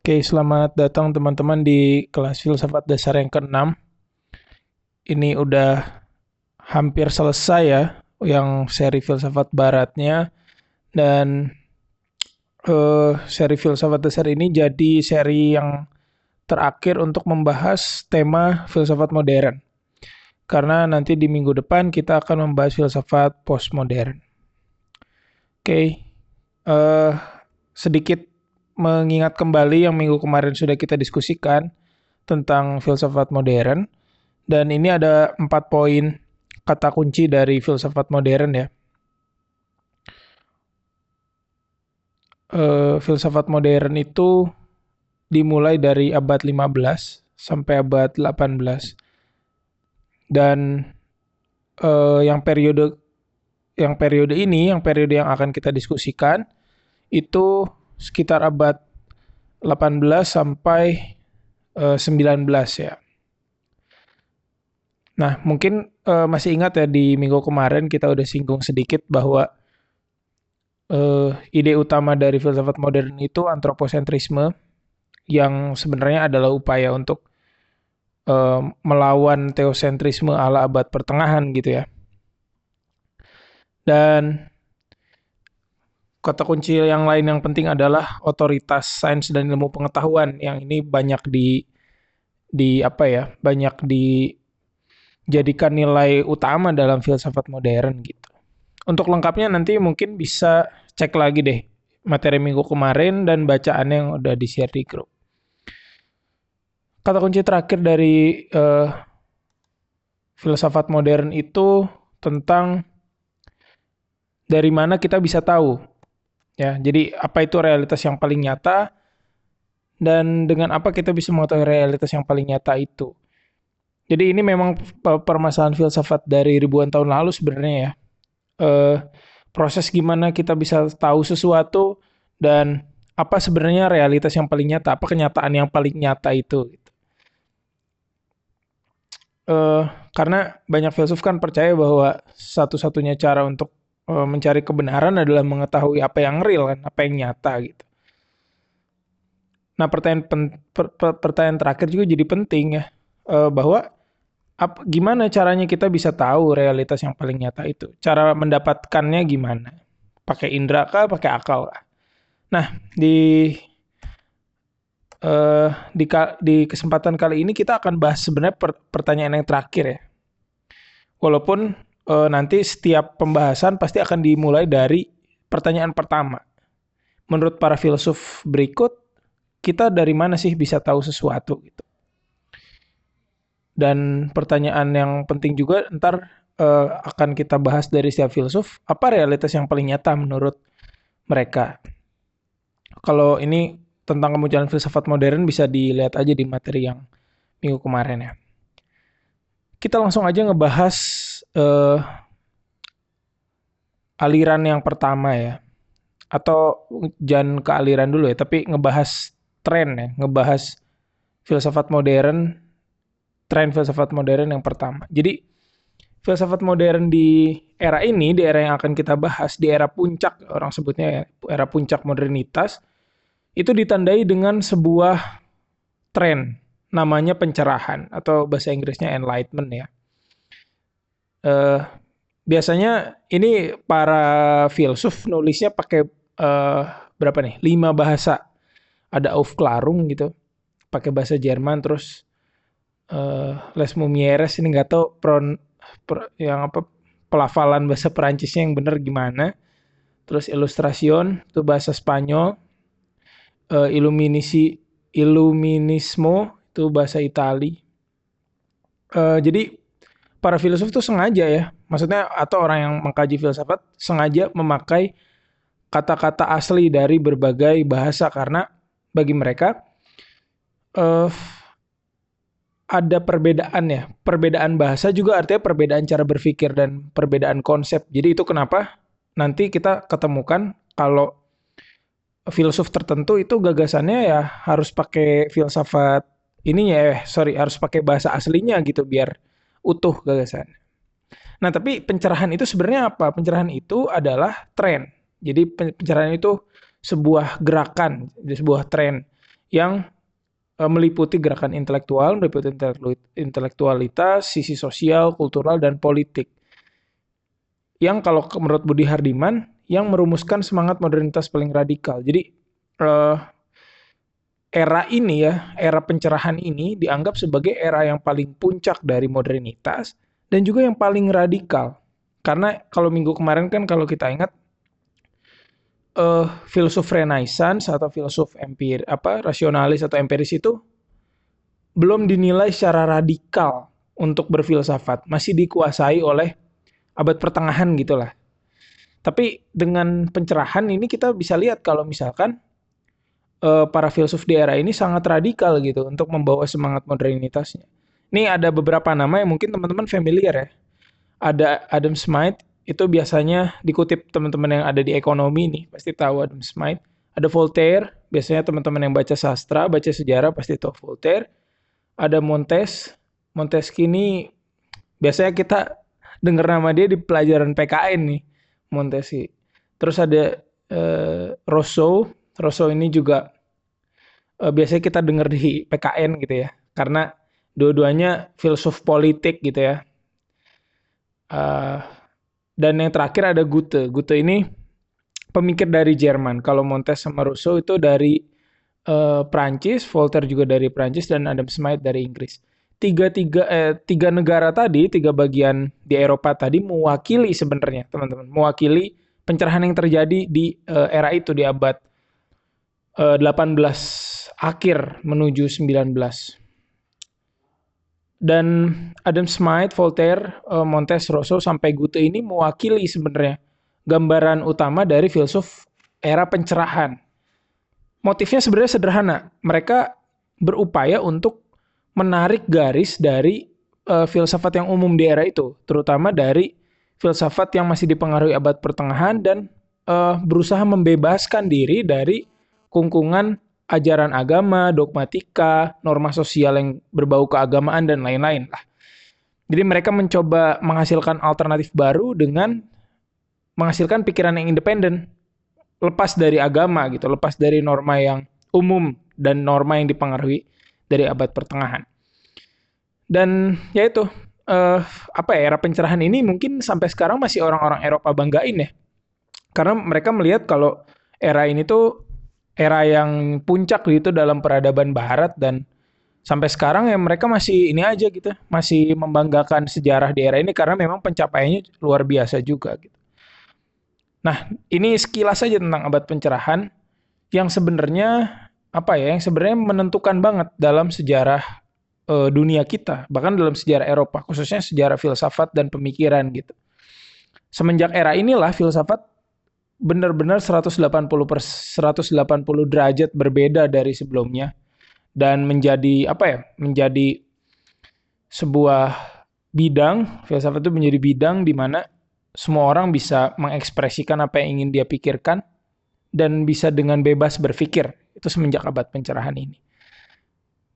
Oke, selamat datang teman-teman di kelas filsafat dasar yang ke-6. Ini udah hampir selesai ya, yang seri filsafat baratnya. Dan uh, seri filsafat dasar ini jadi seri yang terakhir untuk membahas tema filsafat modern. Karena nanti di minggu depan kita akan membahas filsafat postmodern. Oke, uh, sedikit mengingat kembali yang minggu kemarin sudah kita diskusikan tentang filsafat modern. Dan ini ada empat poin kata kunci dari filsafat modern ya. Uh, filsafat modern itu dimulai dari abad 15 sampai abad 18. Dan uh, yang periode yang periode ini, yang periode yang akan kita diskusikan itu sekitar abad 18 sampai uh, eh, 19 ya. Nah, mungkin uh, masih ingat ya di minggu kemarin kita udah singgung sedikit bahwa uh, ide utama dari filsafat modern itu antroposentrisme yang sebenarnya adalah upaya untuk uh, melawan teosentrisme ala abad pertengahan gitu ya. Dan kata kunci yang lain yang penting adalah otoritas sains dan ilmu pengetahuan yang ini banyak di di apa ya banyak dijadikan nilai utama dalam filsafat modern gitu. Untuk lengkapnya nanti mungkin bisa cek lagi deh materi minggu kemarin dan bacaan yang udah di share di grup. Kata kunci terakhir dari uh, filsafat modern itu tentang dari mana kita bisa tahu Ya, jadi apa itu realitas yang paling nyata dan dengan apa kita bisa mengetahui realitas yang paling nyata itu. Jadi ini memang permasalahan filsafat dari ribuan tahun lalu sebenarnya ya. Uh, proses gimana kita bisa tahu sesuatu dan apa sebenarnya realitas yang paling nyata, apa kenyataan yang paling nyata itu. Uh, karena banyak filsuf kan percaya bahwa satu-satunya cara untuk Eh, mencari kebenaran adalah mengetahui apa yang real kan, apa yang nyata gitu. Nah pertanyaan pen, per, per, pertanyaan terakhir juga jadi penting ya uh, bahwa ap, gimana caranya kita bisa tahu realitas yang paling nyata itu? Cara mendapatkannya gimana? Pakai indera kah? Pakai akal kah? Nah di uh, di di kesempatan kali ini kita akan bahas sebenarnya per, pertanyaan yang terakhir ya. Walaupun uh, nanti setiap pembahasan pasti akan dimulai dari pertanyaan pertama. Menurut para filsuf berikut, kita dari mana sih bisa tahu sesuatu gitu. Dan pertanyaan yang penting juga ntar uh, akan kita bahas dari setiap filsuf, apa realitas yang paling nyata menurut mereka. Kalau ini tentang kemunculan filsafat modern bisa dilihat aja di materi yang minggu kemarin ya. Kita langsung aja ngebahas uh, aliran yang pertama ya. Atau jangan ke aliran dulu ya, tapi ngebahas tren ya, ngebahas filsafat modern, tren filsafat modern yang pertama. Jadi filsafat modern di era ini, di era yang akan kita bahas, di era puncak orang sebutnya ya, era puncak modernitas, itu ditandai dengan sebuah tren namanya pencerahan atau bahasa Inggrisnya enlightenment ya uh, biasanya ini para filsuf nulisnya pakai uh, berapa nih? Lima bahasa. Ada Aufklärung gitu, pakai bahasa Jerman terus uh, Les Mumieres ini nggak tahu pron per, yang apa pelafalan bahasa Perancisnya yang benar gimana. Terus Illustration itu bahasa Spanyol. Uh, Illuminisi Illuminismo itu bahasa Itali. Uh, jadi para filsuf itu sengaja ya, maksudnya atau orang yang mengkaji filsafat sengaja memakai kata-kata asli dari berbagai bahasa karena bagi mereka uh, ada perbedaan ya. Perbedaan bahasa juga artinya perbedaan cara berpikir dan perbedaan konsep. Jadi itu kenapa nanti kita ketemukan kalau filsuf tertentu itu gagasannya ya harus pakai filsafat ininya ya, sorry harus pakai bahasa aslinya gitu biar utuh gagasan. Nah, tapi pencerahan itu sebenarnya apa? Pencerahan itu adalah tren. Jadi pencerahan itu sebuah gerakan, sebuah tren yang uh, meliputi gerakan intelektual, meliputi intelektualitas, sisi sosial, kultural, dan politik. Yang kalau menurut Budi Hardiman, yang merumuskan semangat modernitas paling radikal. Jadi uh, era ini ya, era pencerahan ini dianggap sebagai era yang paling puncak dari modernitas dan juga yang paling radikal. Karena kalau minggu kemarin kan kalau kita ingat uh, filsuf Renaissance atau filsuf empir apa rasionalis atau empiris itu belum dinilai secara radikal untuk berfilsafat, masih dikuasai oleh abad pertengahan gitulah. Tapi dengan pencerahan ini kita bisa lihat kalau misalkan uh, para filsuf di era ini sangat radikal gitu untuk membawa semangat modernitasnya. Ini ada beberapa nama yang mungkin teman-teman familiar ya. Ada Adam Smith, itu biasanya dikutip teman-teman yang ada di ekonomi nih, pasti tahu Adam Smith. Ada Voltaire, biasanya teman-teman yang baca sastra, baca sejarah pasti tahu Voltaire. Ada Montes, Montesquieu ini biasanya kita dengar nama dia di pelajaran PKN nih, Montesquieu. Terus ada uh, Rousseau, Rousseau ini juga uh, biasanya kita dengar di PKN gitu ya, karena dua-duanya filsuf politik gitu ya. Uh, dan yang terakhir ada Goethe. Goethe ini pemikir dari Jerman. Kalau Montesquieu sama Rousseau itu dari uh, Prancis, Voltaire juga dari Prancis dan Adam Smith dari Inggris. Tiga tiga eh, tiga negara tadi, tiga bagian di Eropa tadi mewakili sebenarnya teman-teman, mewakili pencerahan yang terjadi di uh, era itu di abad 18 eh, akhir menuju 19. Dan Adam Smith, Voltaire, uh, Montes, Rousseau sampai Goethe ini mewakili sebenarnya gambaran utama dari filsuf era pencerahan. Motifnya sebenarnya sederhana. Mereka berupaya untuk menarik garis dari uh, filsafat yang umum di era itu, terutama dari filsafat yang masih dipengaruhi abad pertengahan dan uh, berusaha membebaskan diri dari kungkungan ajaran agama, dogmatika, norma sosial yang berbau keagamaan dan lain-lain lah. Jadi mereka mencoba menghasilkan alternatif baru dengan menghasilkan pikiran yang independen, lepas dari agama gitu, lepas dari norma yang umum dan norma yang dipengaruhi dari abad pertengahan. Dan ya itu uh, apa ya era pencerahan ini mungkin sampai sekarang masih orang-orang Eropa banggain ya. Karena mereka melihat kalau era ini tuh era yang puncak gitu dalam peradaban barat dan sampai sekarang ya mereka masih ini aja gitu, masih membanggakan sejarah di era ini karena memang pencapaiannya luar biasa juga gitu. Nah, ini sekilas saja tentang abad pencerahan yang sebenarnya apa ya, yang sebenarnya menentukan banget dalam sejarah uh, dunia kita, bahkan dalam sejarah Eropa, khususnya sejarah filsafat dan pemikiran gitu. Semenjak era inilah filsafat benar-benar 180 per 180 derajat berbeda dari sebelumnya dan menjadi apa ya? menjadi sebuah bidang, filsafat itu menjadi bidang di mana semua orang bisa mengekspresikan apa yang ingin dia pikirkan dan bisa dengan bebas berpikir. Itu semenjak abad pencerahan ini.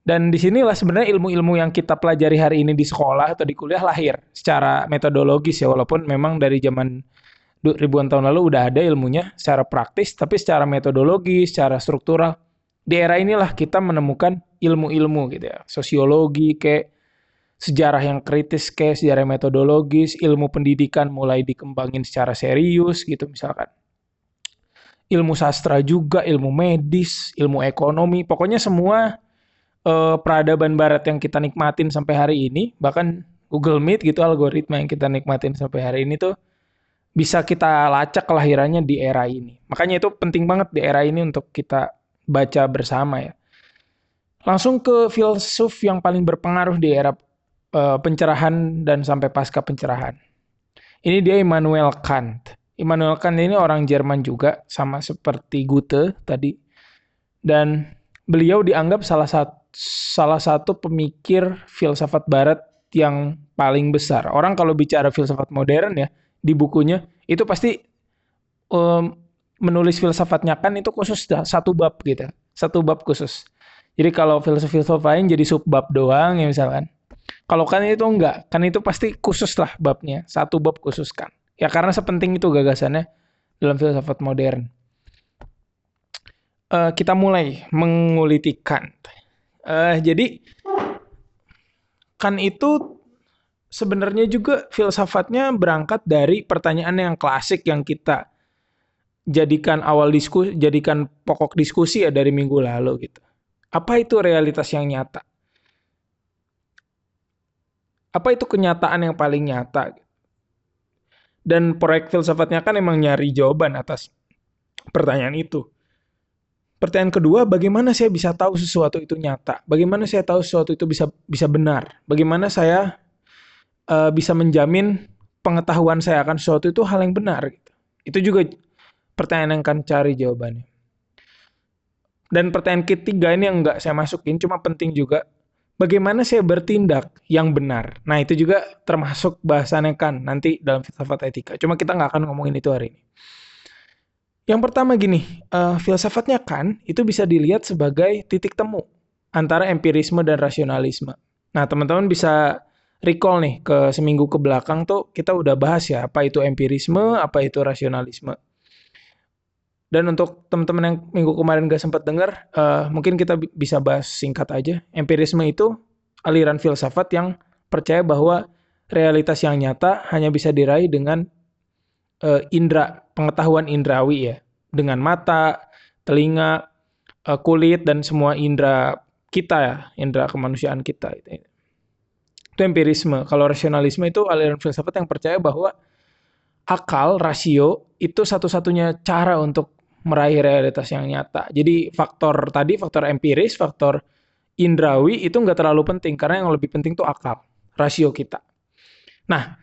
Dan di sinilah sebenarnya ilmu-ilmu yang kita pelajari hari ini di sekolah atau di kuliah lahir secara metodologis ya, walaupun memang dari zaman ribuan tahun lalu udah ada ilmunya secara praktis, tapi secara metodologi, secara struktural. Di era inilah kita menemukan ilmu-ilmu gitu ya. Sosiologi, kayak sejarah yang kritis, kayak sejarah metodologis, ilmu pendidikan mulai dikembangin secara serius gitu misalkan. Ilmu sastra juga, ilmu medis, ilmu ekonomi, pokoknya semua eh, peradaban barat yang kita nikmatin sampai hari ini, bahkan Google Meet gitu algoritma yang kita nikmatin sampai hari ini tuh bisa kita lacak kelahirannya di era ini. Makanya itu penting banget di era ini untuk kita baca bersama ya. Langsung ke filsuf yang paling berpengaruh di era uh, pencerahan dan sampai pasca pencerahan. Ini dia Immanuel Kant. Immanuel Kant ini orang Jerman juga sama seperti Goethe tadi. Dan beliau dianggap salah satu salah satu pemikir filsafat barat yang paling besar. Orang kalau bicara filsafat modern ya, di bukunya itu pasti um, menulis filsafatnya kan itu khusus satu bab gitu satu bab khusus. Jadi kalau filsuf-filsuf lain jadi sub bab doang ya misalkan. Kalau kan itu enggak kan itu pasti khusus lah babnya satu bab khusus kan ya karena sepenting itu gagasannya dalam filsafat modern. Uh, kita mulai menguliti Kant. Uh, jadi Kant itu sebenarnya juga filsafatnya berangkat dari pertanyaan yang klasik yang kita jadikan awal diskusi, jadikan pokok diskusi ya dari minggu lalu gitu. Apa itu realitas yang nyata? Apa itu kenyataan yang paling nyata? Dan proyek filsafatnya kan emang nyari jawaban atas pertanyaan itu. Pertanyaan kedua, bagaimana saya bisa tahu sesuatu itu nyata? Bagaimana saya tahu sesuatu itu bisa bisa benar? Bagaimana saya uh, bisa menjamin pengetahuan saya akan sesuatu itu hal yang benar. Gitu. Itu juga pertanyaan yang akan cari jawabannya. Dan pertanyaan ketiga ini yang nggak saya masukin, cuma penting juga. Bagaimana saya bertindak yang benar? Nah itu juga termasuk bahasannya kan nanti dalam filsafat etika. Cuma kita nggak akan ngomongin itu hari ini. Yang pertama gini, uh, filsafatnya kan itu bisa dilihat sebagai titik temu antara empirisme dan rasionalisme. Nah teman-teman bisa recall nih ke seminggu ke belakang tuh kita udah bahas ya apa itu empirisme, apa itu rasionalisme. Dan untuk teman-teman yang minggu kemarin gak sempat dengar, uh, mungkin kita bisa bahas singkat aja. Empirisme itu aliran filsafat yang percaya bahwa realitas yang nyata hanya bisa diraih dengan uh, indera, pengetahuan indrawi ya. Dengan mata, telinga, uh, kulit, dan semua indera kita ya, indera kemanusiaan kita. Itu empirisme. Kalau rasionalisme itu aliran filsafat yang percaya bahwa akal, rasio, itu satu-satunya cara untuk meraih realitas yang nyata. Jadi faktor tadi, faktor empiris, faktor indrawi itu nggak terlalu penting. Karena yang lebih penting itu akal, rasio kita. Nah,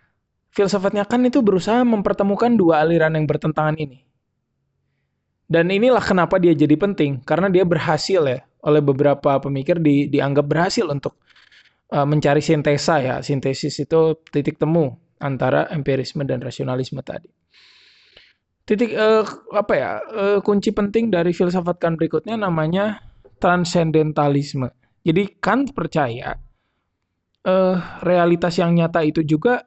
filsafatnya kan itu berusaha mempertemukan dua aliran yang bertentangan ini. Dan inilah kenapa dia jadi penting. Karena dia berhasil ya, oleh beberapa pemikir di, dianggap berhasil untuk uh, mencari sintesa ya. Sintesis itu titik temu antara empirisme dan rasionalisme tadi. Titik uh, apa ya? Uh, kunci penting dari filsafat Kant berikutnya namanya transcendentalisme. Jadi Kant percaya uh, realitas yang nyata itu juga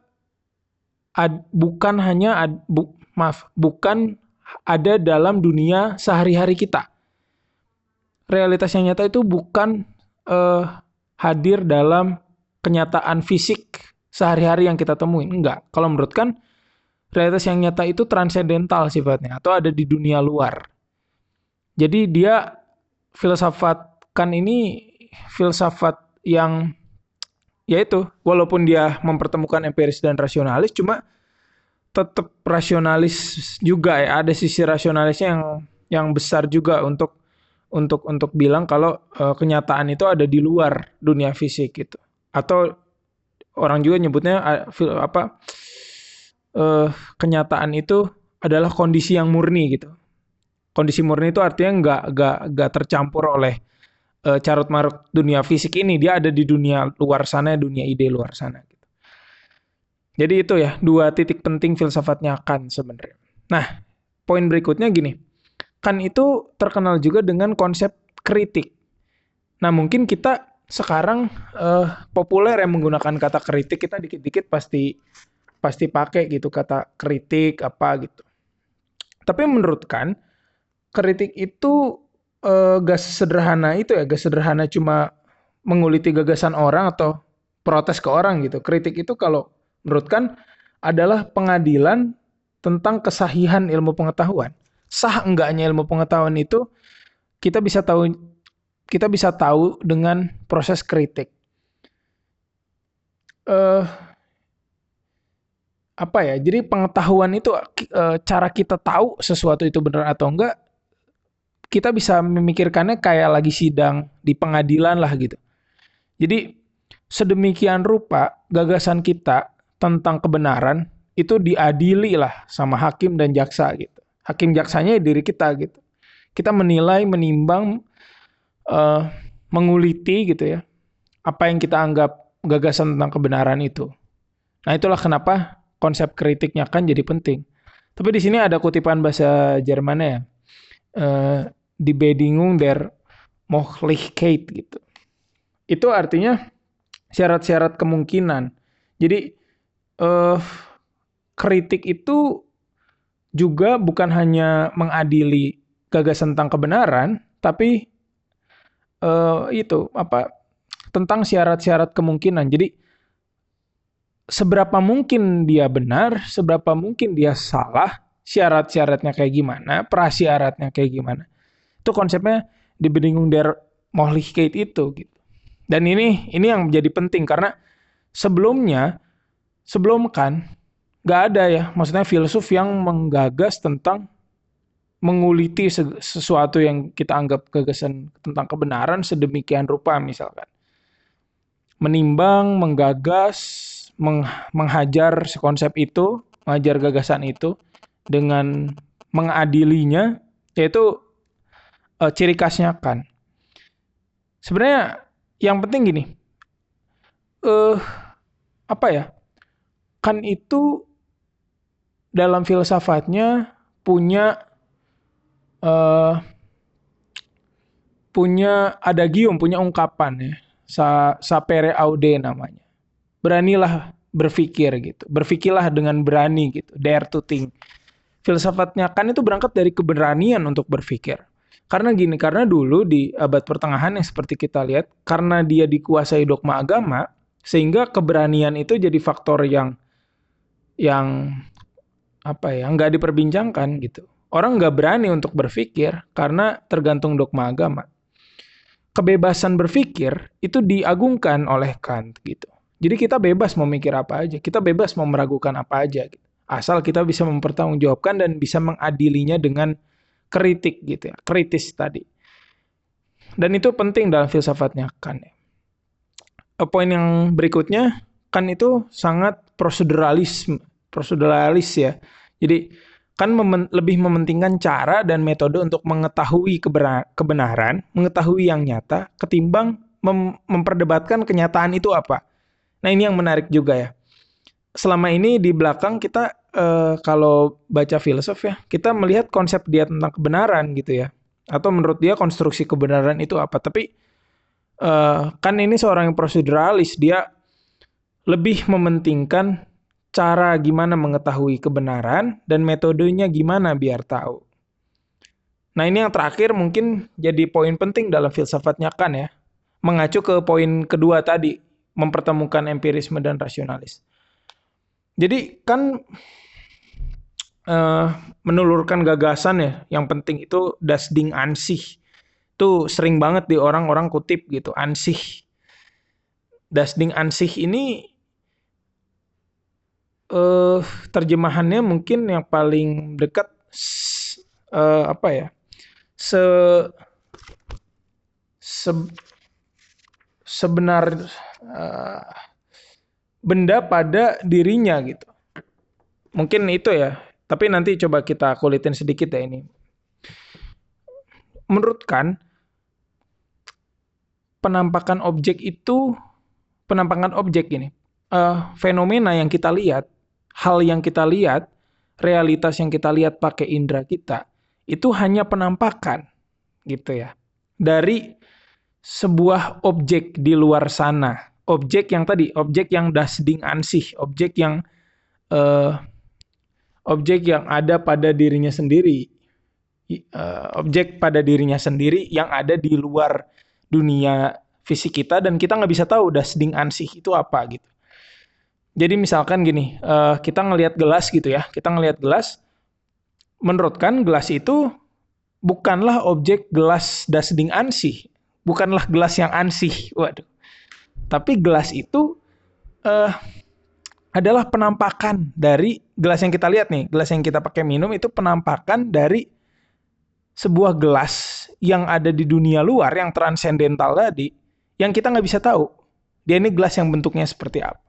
ad, bukan hanya ad, bu, maaf, bukan ada dalam dunia sehari-hari kita. Realitas yang nyata itu bukan uh, hadir dalam kenyataan fisik sehari-hari yang kita temuin. Enggak. Kalau menurut kan realitas yang nyata itu transendental sifatnya atau ada di dunia luar. Jadi dia filsafat kan ini filsafat yang yaitu walaupun dia mempertemukan empiris dan rasionalis cuma tetap rasionalis juga ya ada sisi rasionalisnya yang yang besar juga untuk untuk untuk bilang kalau uh, kenyataan itu ada di luar dunia fisik gitu. Atau orang juga nyebutnya apa uh, kenyataan itu adalah kondisi yang murni gitu. Kondisi murni itu artinya nggak nggak nggak tercampur oleh uh, carut marut dunia fisik ini. Dia ada di dunia luar sana, dunia ide luar sana. Gitu. Jadi itu ya dua titik penting filsafatnya kan sebenarnya. Nah poin berikutnya gini kan itu terkenal juga dengan konsep kritik. Nah, mungkin kita sekarang uh, populer yang menggunakan kata kritik kita dikit-dikit pasti pasti pakai gitu kata kritik apa gitu. Tapi menurut kan kritik itu uh, gak sederhana itu ya, gak sederhana cuma menguliti gagasan orang atau protes ke orang gitu. Kritik itu kalau menurut kan adalah pengadilan tentang kesahihan ilmu pengetahuan sah enggaknya ilmu pengetahuan itu kita bisa tahu kita bisa tahu dengan proses kritik. Uh, apa ya? Jadi pengetahuan itu uh, cara kita tahu sesuatu itu benar atau enggak kita bisa memikirkannya kayak lagi sidang di pengadilan lah gitu. Jadi sedemikian rupa gagasan kita tentang kebenaran itu diadili lah sama hakim dan jaksa gitu hakim jaksanya ya diri kita gitu. Kita menilai, menimbang, uh, menguliti gitu ya. Apa yang kita anggap gagasan tentang kebenaran itu. Nah itulah kenapa konsep kritiknya kan jadi penting. Tapi di sini ada kutipan bahasa Jermannya ya. Uh, die Bedingung der Möglichkeit gitu. Itu artinya syarat-syarat kemungkinan. Jadi uh, kritik itu juga bukan hanya mengadili gagasan tentang kebenaran, tapi uh, itu apa tentang syarat-syarat kemungkinan. Jadi seberapa mungkin dia benar, seberapa mungkin dia salah, syarat-syaratnya kayak gimana, prasyaratnya kayak gimana. Itu konsepnya di Bedingung der Mohlichkeit itu gitu. Dan ini ini yang menjadi penting karena sebelumnya sebelum kan nggak ada ya, maksudnya filsuf yang menggagas tentang menguliti sesuatu yang kita anggap gagasan tentang kebenaran sedemikian rupa misalkan. Menimbang, menggagas, meng menghajar konsep itu, mengajar gagasan itu dengan mengadilinya, yaitu uh, ciri khasnya kan. Sebenarnya yang penting gini, uh, apa ya? Kan itu dalam filsafatnya punya uh, punya adagium, punya ungkapan ya. Sa, sapere aude namanya. Beranilah berpikir gitu. Berpikirlah dengan berani gitu. Dare to think. Filsafatnya kan itu berangkat dari keberanian untuk berpikir. Karena gini, karena dulu di abad pertengahan yang seperti kita lihat, karena dia dikuasai dogma agama, sehingga keberanian itu jadi faktor yang yang apa ya, nggak diperbincangkan gitu. Orang nggak berani untuk berpikir karena tergantung dogma agama. Kebebasan berpikir itu diagungkan oleh Kant gitu. Jadi kita bebas mau apa aja, kita bebas mau meragukan apa aja, gitu. asal kita bisa mempertanggungjawabkan dan bisa mengadilinya dengan kritik gitu ya, kritis tadi. Dan itu penting dalam filsafatnya Kant. Ya. Poin yang berikutnya, kan itu sangat proseduralis, proseduralis ya. Jadi kan memen lebih mementingkan cara dan metode untuk mengetahui kebenaran, mengetahui yang nyata, ketimbang mem memperdebatkan kenyataan itu apa. Nah ini yang menarik juga ya. Selama ini di belakang kita uh, kalau baca filsuf ya, kita melihat konsep dia tentang kebenaran gitu ya. Atau menurut dia konstruksi kebenaran itu apa. Tapi uh, kan ini seorang yang proseduralis, dia lebih mementingkan cara gimana mengetahui kebenaran dan metodenya gimana biar tahu. Nah ini yang terakhir mungkin jadi poin penting dalam filsafatnya kan ya. Mengacu ke poin kedua tadi, mempertemukan empirisme dan rasionalis. Jadi kan uh, menelurkan gagasan ya, yang penting itu das Ding ansih. Itu sering banget di orang-orang kutip gitu, ansih. Das Ding ansih ini uh, terjemahannya mungkin yang paling dekat uh, apa ya se, se sebenar uh, benda pada dirinya gitu. Mungkin itu ya tapi nanti coba kita kulitin sedikit ya ini. Menurut kan penampakan objek itu penampakan objek ini uh, fenomena yang kita lihat hal yang kita lihat, realitas yang kita lihat pakai indera kita, itu hanya penampakan gitu ya. Dari sebuah objek di luar sana. Objek yang tadi, objek yang dasding ansih, objek yang uh, objek yang ada pada dirinya sendiri. Uh, objek pada dirinya sendiri yang ada di luar dunia fisik kita dan kita nggak bisa tahu dasding ansih itu apa gitu. Jadi misalkan gini, uh, kita ngelihat gelas gitu ya, kita ngelihat gelas, menurut kan gelas itu bukanlah objek gelas dasding ansih, bukanlah gelas yang ansih, waduh. Tapi gelas itu uh, adalah penampakan dari gelas yang kita lihat nih, gelas yang kita pakai minum itu penampakan dari sebuah gelas yang ada di dunia luar yang transendental tadi, yang kita nggak bisa tahu. Dia ini gelas yang bentuknya seperti apa.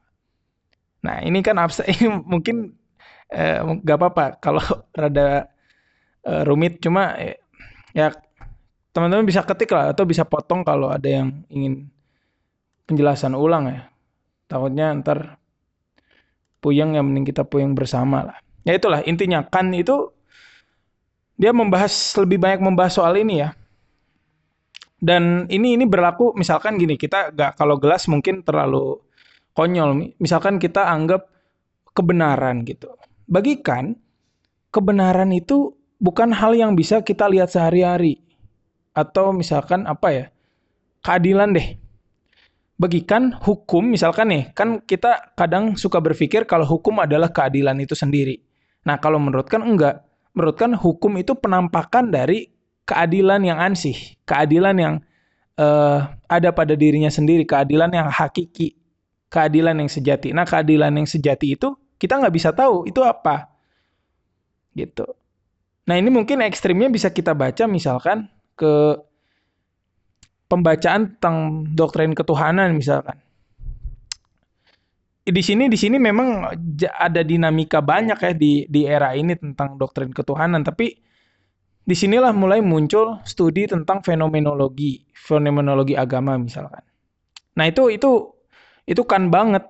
Nah ini kan abstrak, mungkin nggak eh, apa-apa kalau rada eh, rumit, cuma eh, ya teman-teman bisa ketik lah atau bisa potong kalau ada yang ingin penjelasan ulang ya. Takutnya ntar puyeng yang mending kita puyeng bersama lah. Ya itulah intinya kan itu dia membahas lebih banyak membahas soal ini ya. Dan ini ini berlaku misalkan gini kita nggak kalau gelas mungkin terlalu konyol. Misalkan kita anggap kebenaran gitu. Bagikan kebenaran itu bukan hal yang bisa kita lihat sehari-hari. Atau misalkan apa ya, keadilan deh. Bagikan hukum, misalkan nih, kan kita kadang suka berpikir kalau hukum adalah keadilan itu sendiri. Nah, kalau menurut kan enggak. Menurut kan hukum itu penampakan dari keadilan yang ansih, keadilan yang uh, ada pada dirinya sendiri, keadilan yang hakiki, keadilan yang sejati. Nah, keadilan yang sejati itu kita nggak bisa tahu itu apa, gitu. Nah, ini mungkin ekstrimnya bisa kita baca misalkan ke pembacaan tentang doktrin ketuhanan misalkan di sini di sini memang ada dinamika banyak ya di di era ini tentang doktrin ketuhanan tapi di sinilah mulai muncul studi tentang fenomenologi fenomenologi agama misalkan nah itu itu itu kan banget.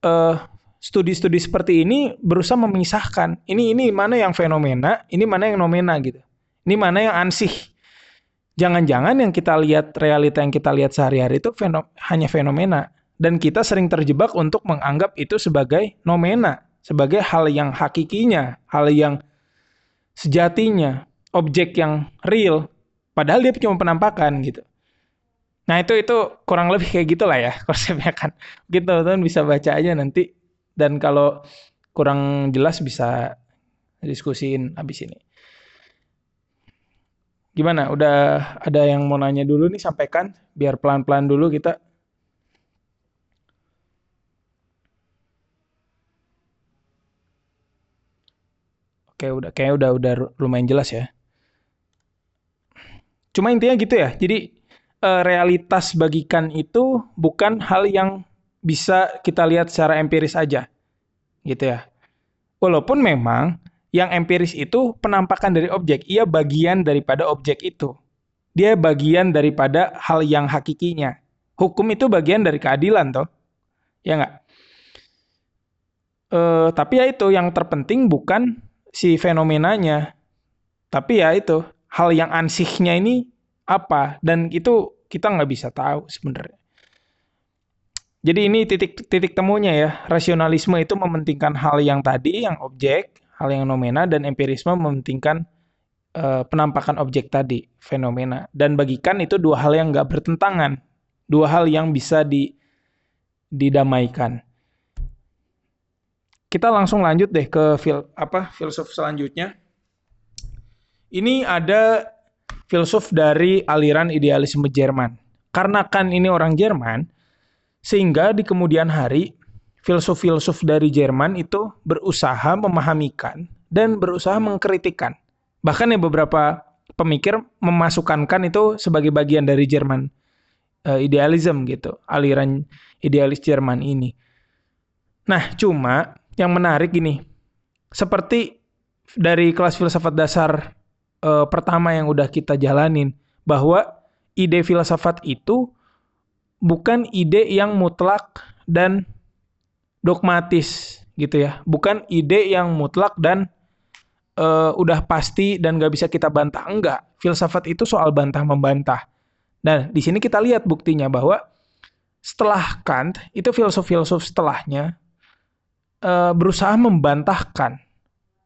Uh, studi-studi seperti ini berusaha memisahkan. Ini ini mana yang fenomena ini mana yang nomena gitu. Ini mana yang ansih. Jangan-jangan yang kita lihat realita yang kita lihat sehari-hari itu fenom hanya fenomena. Dan kita sering terjebak untuk menganggap itu sebagai nomena, sebagai hal yang hakikinya, hal yang sejatinya, objek yang real, padahal dia cuma penampakan gitu. Nah itu itu kurang lebih kayak gitulah ya konsepnya kan. Gitu teman bisa baca aja nanti dan kalau kurang jelas bisa diskusiin habis ini. Gimana? Udah ada yang mau nanya dulu nih sampaikan biar pelan-pelan dulu kita Kayak udah kayak udah udah lumayan jelas ya. Cuma intinya gitu ya. Jadi uh, realitas bagikan itu bukan hal yang bisa kita lihat secara empiris aja. Gitu ya. Walaupun memang yang empiris itu penampakan dari objek, ia bagian daripada objek itu. Dia bagian daripada hal yang hakikinya. Hukum itu bagian dari keadilan toh. Ya enggak? Uh, tapi ya itu yang terpenting bukan si fenomenanya. Tapi ya itu, hal yang ansihnya ini apa? Dan itu kita nggak bisa tahu sebenarnya. Jadi ini titik titik temunya ya. Rasionalisme itu mementingkan hal yang tadi, yang objek, hal yang nomena, dan empirisme mementingkan uh, penampakan objek tadi, fenomena. Dan bagikan itu dua hal yang nggak bertentangan, dua hal yang bisa di, didamaikan kita langsung lanjut deh ke fil apa filsuf selanjutnya. Ini ada filsuf dari aliran idealisme Jerman. Karena kan ini orang Jerman, sehingga di kemudian hari filsuf-filsuf dari Jerman itu berusaha memahamikan dan berusaha mengkritikkan. Bahkan ya beberapa pemikir memasukkan itu sebagai bagian dari Jerman uh, idealism gitu, aliran idealis Jerman ini. Nah, cuma yang menarik gini. Seperti dari kelas filsafat dasar uh, pertama yang udah kita jalanin bahwa ide filsafat itu bukan ide yang mutlak dan dogmatis gitu ya. Bukan ide yang mutlak dan uh, udah pasti dan gak bisa kita bantah. Enggak. Filsafat itu soal bantah membantah. Nah, di sini kita lihat buktinya bahwa setelah Kant, itu filsuf-filsuf setelahnya uh, berusaha membantahkan,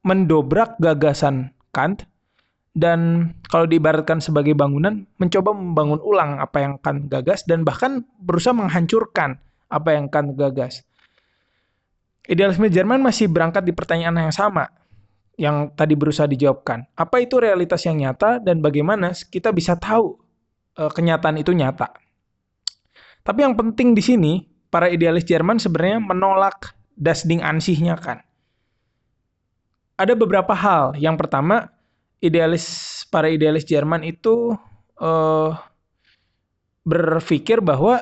mendobrak gagasan Kant dan kalau diibaratkan sebagai bangunan mencoba membangun ulang apa yang Kant gagas dan bahkan berusaha menghancurkan apa yang Kant gagas. Idealisme Jerman masih berangkat di pertanyaan yang sama yang tadi berusaha dijawabkan. Apa itu realitas yang nyata dan bagaimana kita bisa tahu uh, kenyataan itu nyata? Tapi yang penting di sini para idealis Jerman sebenarnya menolak das ding ansihnya kan. Ada beberapa hal. Yang pertama, idealis para idealis Jerman itu uh, berpikir bahwa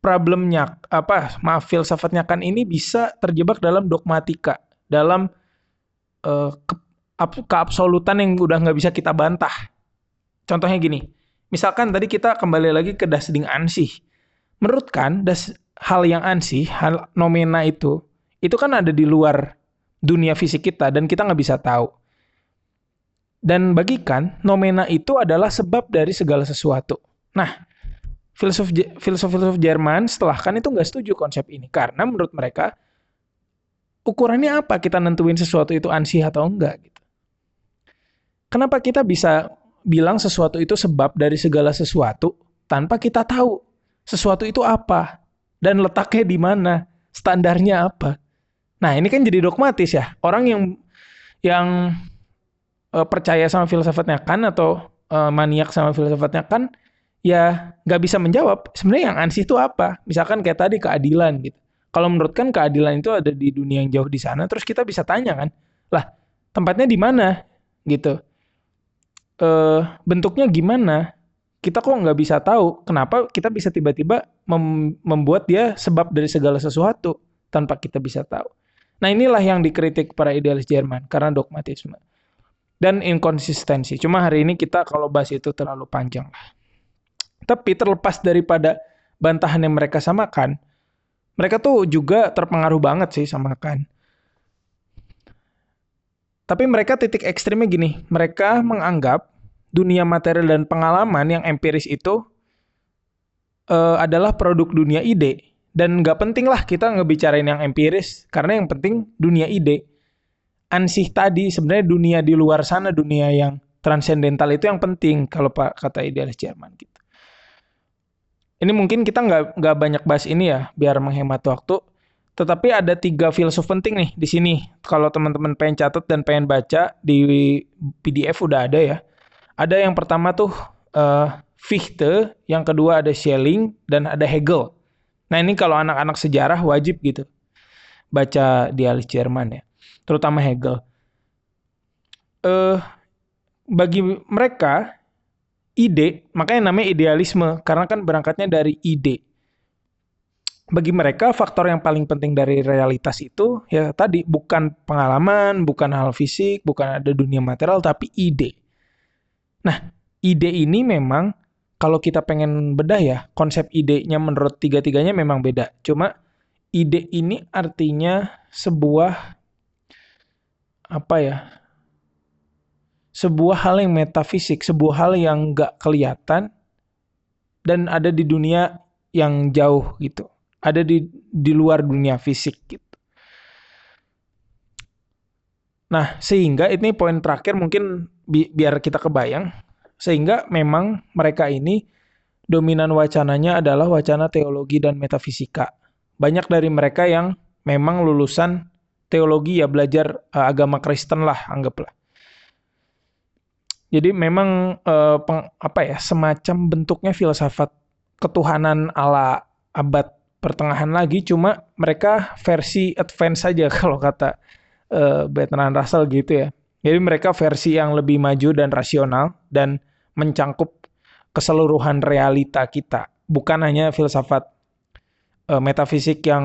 problemnya apa maaf filsafatnya kan ini bisa terjebak dalam dogmatika, dalam uh, ke, keabsolutan yang udah nggak bisa kita bantah. Contohnya gini, misalkan tadi kita kembali lagi ke das ding ansih. Menurut kan das hal yang ansih, hal nomena itu itu kan ada di luar dunia fisik kita dan kita nggak bisa tahu. Dan bagikan nomena itu adalah sebab dari segala sesuatu. Nah, filsuf filsuf Jerman setelah kan itu nggak setuju konsep ini karena menurut mereka ukurannya apa kita nentuin sesuatu itu ansih atau enggak gitu. Kenapa kita bisa bilang sesuatu itu sebab dari segala sesuatu tanpa kita tahu sesuatu itu apa dan letaknya di mana, standarnya apa. Nah, ini kan jadi dogmatis ya. Orang yang yang uh, percaya sama filsafatnya kan atau uh, maniak sama filsafatnya kan ya nggak bisa menjawab sebenarnya yang ansih itu apa. Misalkan kayak tadi keadilan gitu. Kalau menurut kan keadilan itu ada di dunia yang jauh di sana terus kita bisa tanya kan lah tempatnya di mana? Gitu. Uh, bentuknya gimana? Kita kok nggak bisa tahu kenapa kita bisa tiba-tiba mem membuat dia sebab dari segala sesuatu tanpa kita bisa tahu. Nah inilah yang dikritik para idealis Jerman karena dogmatisme dan inkonsistensi. Cuma hari ini kita kalau bahas itu terlalu panjang lah. Tapi terlepas daripada bantahan yang mereka samakan, mereka tuh juga terpengaruh banget sih sama kan. Tapi mereka titik ekstrimnya gini, mereka menganggap dunia material dan pengalaman yang empiris itu uh, adalah produk dunia ide. Dan nggak penting lah kita ngebicarain yang empiris, karena yang penting dunia ide ansih tadi sebenarnya dunia di luar sana dunia yang transendental itu yang penting kalau pak kata idealis Jerman gitu. Ini mungkin kita nggak nggak banyak bahas ini ya biar menghemat waktu. Tetapi ada tiga filsuf penting nih di sini. Kalau teman-teman pengen catat dan pengen baca di PDF udah ada ya. Ada yang pertama tuh uh, Fichte, yang kedua ada Schelling dan ada Hegel. Nah ini kalau anak-anak sejarah wajib gitu baca dialis Jerman ya terutama Hegel. Uh, bagi mereka ide, makanya namanya idealisme karena kan berangkatnya dari ide. Bagi mereka faktor yang paling penting dari realitas itu ya tadi bukan pengalaman, bukan hal fisik, bukan ada dunia material tapi ide. Nah, ide ini memang kalau kita pengen bedah ya, konsep idenya menurut tiga-tiganya memang beda. Cuma ide ini artinya sebuah apa ya sebuah hal yang metafisik, sebuah hal yang nggak kelihatan dan ada di dunia yang jauh gitu, ada di di luar dunia fisik gitu. Nah, sehingga ini poin terakhir mungkin bi biar kita kebayang, sehingga memang mereka ini dominan wacananya adalah wacana teologi dan metafisika. Banyak dari mereka yang memang lulusan teologi ya belajar uh, agama Kristen lah anggaplah. Jadi memang uh, peng, apa ya semacam bentuknya filsafat ketuhanan ala abad pertengahan lagi cuma mereka versi advance saja kalau kata uh, Bertrand Russell gitu ya. Jadi mereka versi yang lebih maju dan rasional dan mencangkup keseluruhan realita kita, bukan hanya filsafat uh, metafisik yang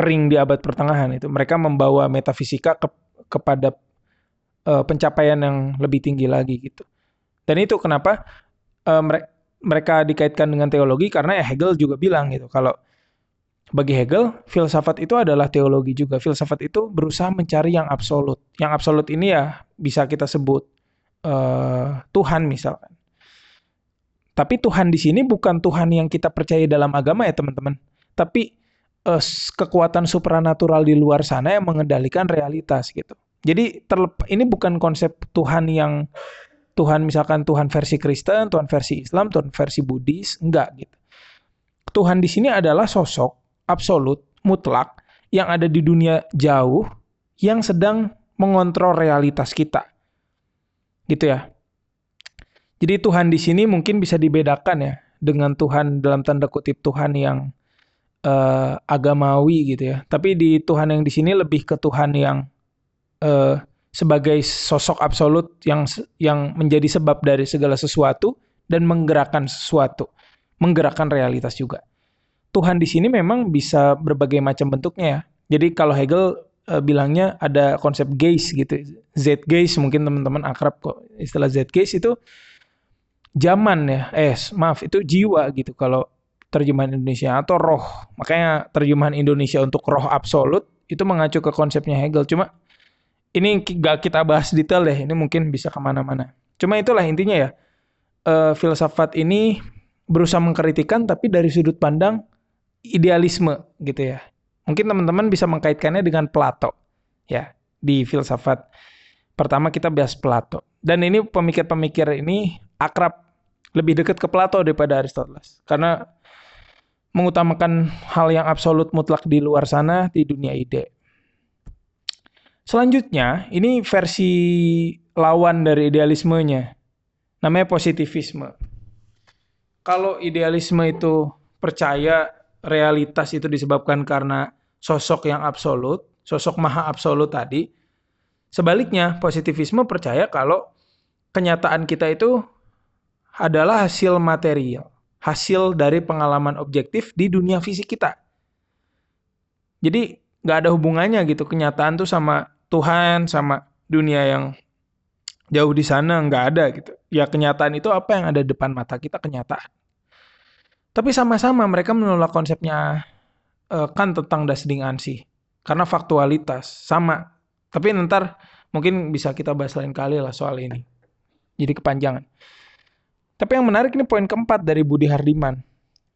kering di abad pertengahan itu. Mereka membawa metafisika ke, kepada uh, pencapaian yang lebih tinggi lagi gitu. Dan itu kenapa uh, mere mereka dikaitkan dengan teologi karena ya Hegel juga bilang gitu kalau bagi Hegel filsafat itu adalah teologi juga. Filsafat itu berusaha mencari yang absolut. Yang absolut ini ya bisa kita sebut uh, Tuhan misalkan. Tapi Tuhan di sini bukan Tuhan yang kita percaya dalam agama ya teman-teman. Tapi uh, kekuatan supranatural di luar sana yang mengendalikan realitas gitu. Jadi ini bukan konsep Tuhan yang Tuhan misalkan Tuhan versi Kristen, Tuhan versi Islam, Tuhan versi Buddhis, enggak gitu. Tuhan di sini adalah sosok absolut, mutlak yang ada di dunia jauh yang sedang mengontrol realitas kita. Gitu ya. Jadi Tuhan di sini mungkin bisa dibedakan ya dengan Tuhan dalam tanda kutip Tuhan yang uh, agamawi gitu ya. Tapi di Tuhan yang di sini lebih ke Tuhan yang uh, sebagai sosok absolut yang yang menjadi sebab dari segala sesuatu dan menggerakkan sesuatu, menggerakkan realitas juga. Tuhan di sini memang bisa berbagai macam bentuknya ya. Jadi kalau Hegel uh, bilangnya ada konsep gaze gitu. Z gaze mungkin teman-teman akrab kok istilah Z gaze itu zaman ya. Eh maaf itu jiwa gitu. Kalau terjemahan Indonesia atau roh. Makanya terjemahan Indonesia untuk roh absolut itu mengacu ke konsepnya Hegel. Cuma ini gak kita bahas detail deh. Ini mungkin bisa ke mana-mana. Cuma itulah intinya ya. Uh, filsafat ini berusaha mengkritikan tapi dari sudut pandang idealisme gitu ya. Mungkin teman-teman bisa mengkaitkannya dengan Plato ya di filsafat Pertama kita bahas Plato. Dan ini pemikir-pemikir ini akrab lebih dekat ke Plato daripada Aristoteles. Karena mengutamakan hal yang absolut mutlak di luar sana di dunia ide. Selanjutnya, ini versi lawan dari idealismenya. Namanya positivisme. Kalau idealisme itu percaya realitas itu disebabkan karena sosok yang absolut, sosok maha absolut tadi. Sebaliknya, positivisme percaya kalau kenyataan kita itu adalah hasil material, hasil dari pengalaman objektif di dunia fisik kita. Jadi nggak ada hubungannya gitu kenyataan tuh sama Tuhan, sama dunia yang jauh di sana nggak ada gitu. Ya kenyataan itu apa yang ada depan mata kita kenyataan. Tapi sama-sama mereka menolak konsepnya uh, kan tentang dasding ansi karena faktualitas sama. Tapi ntar mungkin bisa kita bahas lain kali lah soal ini. Jadi kepanjangan. Tapi yang menarik ini poin keempat dari Budi Hardiman.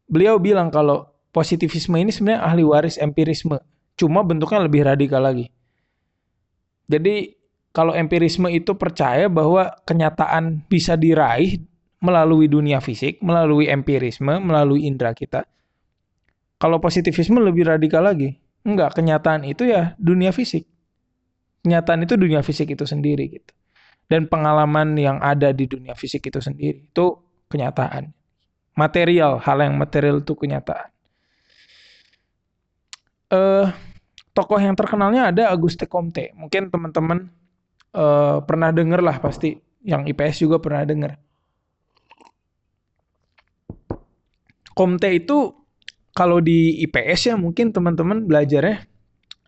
Beliau bilang kalau positivisme ini sebenarnya ahli waris empirisme. Cuma bentuknya lebih radikal lagi. Jadi kalau empirisme itu percaya bahwa kenyataan bisa diraih melalui dunia fisik, melalui empirisme, melalui indera kita. Kalau positivisme lebih radikal lagi. Enggak, kenyataan itu ya dunia fisik. Kenyataan itu dunia fisik itu sendiri gitu. Dan pengalaman yang ada di dunia fisik itu sendiri itu kenyataan. Material, hal yang material itu kenyataan. Uh, tokoh yang terkenalnya ada Auguste Comte. Mungkin teman-teman uh, pernah dengar lah pasti yang IPS juga pernah dengar. Comte itu kalau di IPS ya mungkin teman-teman belajarnya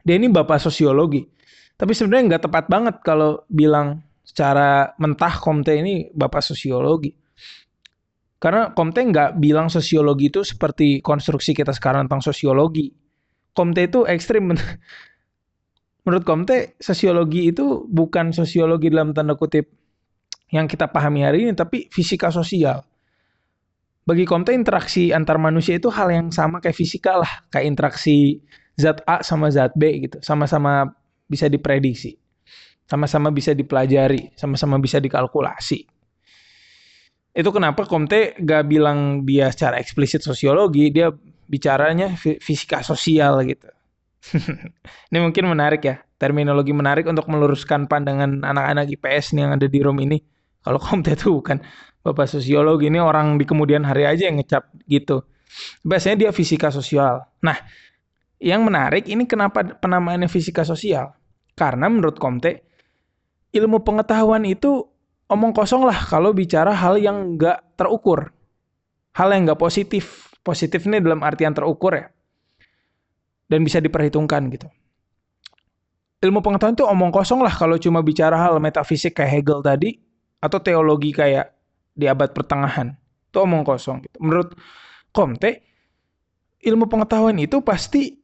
dia ini bapak sosiologi. Tapi sebenarnya nggak tepat banget kalau bilang secara mentah Comte ini bapak sosiologi. Karena Comte nggak bilang sosiologi itu seperti konstruksi kita sekarang tentang sosiologi. Comte itu ekstrim menurut Comte sosiologi itu bukan sosiologi dalam tanda kutip yang kita pahami hari ini tapi fisika sosial. Bagi Comte interaksi antar manusia itu hal yang sama kayak fisika lah, kayak interaksi zat A sama zat B gitu, sama-sama bisa diprediksi, sama-sama bisa dipelajari, sama-sama bisa dikalkulasi. Itu kenapa Comte gak bilang dia secara eksplisit sosiologi, dia bicaranya fisika sosial gitu. ini mungkin menarik ya, terminologi menarik untuk meluruskan pandangan anak-anak IPS nih yang ada di room ini. Kalau Comte itu bukan bapak sosiologi ini orang di kemudian hari aja yang ngecap gitu. Biasanya dia fisika sosial. Nah, yang menarik ini kenapa penamaannya fisika sosial? Karena menurut Comte, ilmu pengetahuan itu omong kosong lah kalau bicara hal yang nggak terukur. Hal yang nggak positif. Positif ini dalam artian terukur ya dan bisa diperhitungkan gitu. Ilmu pengetahuan itu omong kosong lah kalau cuma bicara hal metafisik kayak Hegel tadi atau teologi kayak di abad pertengahan. Itu omong kosong gitu. Menurut Comte, ilmu pengetahuan itu pasti